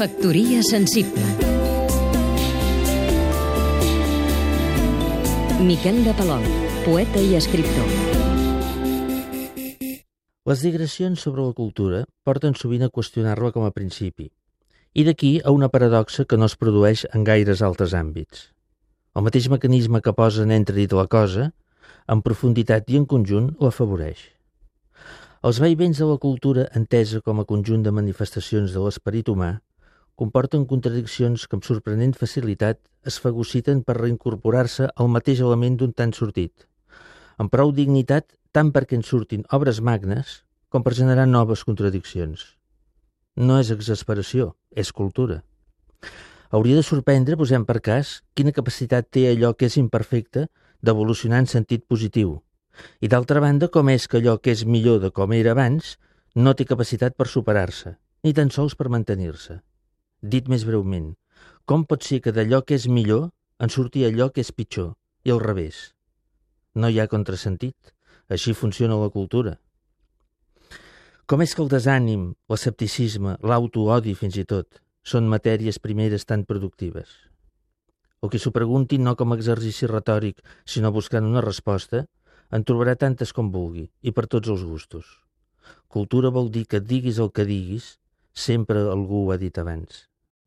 Factoria sensible Miquel de Palol, poeta i escriptor Les digressions sobre la cultura porten sovint a qüestionar-la com a principi, i d'aquí a una paradoxa que no es produeix en gaires altres àmbits. El mateix mecanisme que posa en entredit la cosa, en profunditat i en conjunt, l'afavoreix. Els veïvents de la cultura entesa com a conjunt de manifestacions de l'esperit humà comporten contradiccions que amb sorprenent facilitat es fagociten per reincorporar-se al mateix element d'un tant sortit, amb prou dignitat tant perquè en surtin obres magnes com per generar noves contradiccions. No és exasperació, és cultura. Hauria de sorprendre, posem per cas, quina capacitat té allò que és imperfecte d'evolucionar en sentit positiu, i d'altra banda, com és que allò que és millor de com era abans no té capacitat per superar-se, ni tan sols per mantenir-se. Dit més breument, com pot ser que d'allò que és millor en surti allò que és pitjor, i al revés? No hi ha contrasentit. Així funciona la cultura. Com és que el desànim, l'escepticisme, l'autoodi fins i tot, són matèries primeres tan productives? O que s'ho preguntin no com a exercici retòric, sinó buscant una resposta, en trobarà tantes com vulgui, i per tots els gustos. Cultura vol dir que diguis el que diguis, sempre algú ho ha dit abans.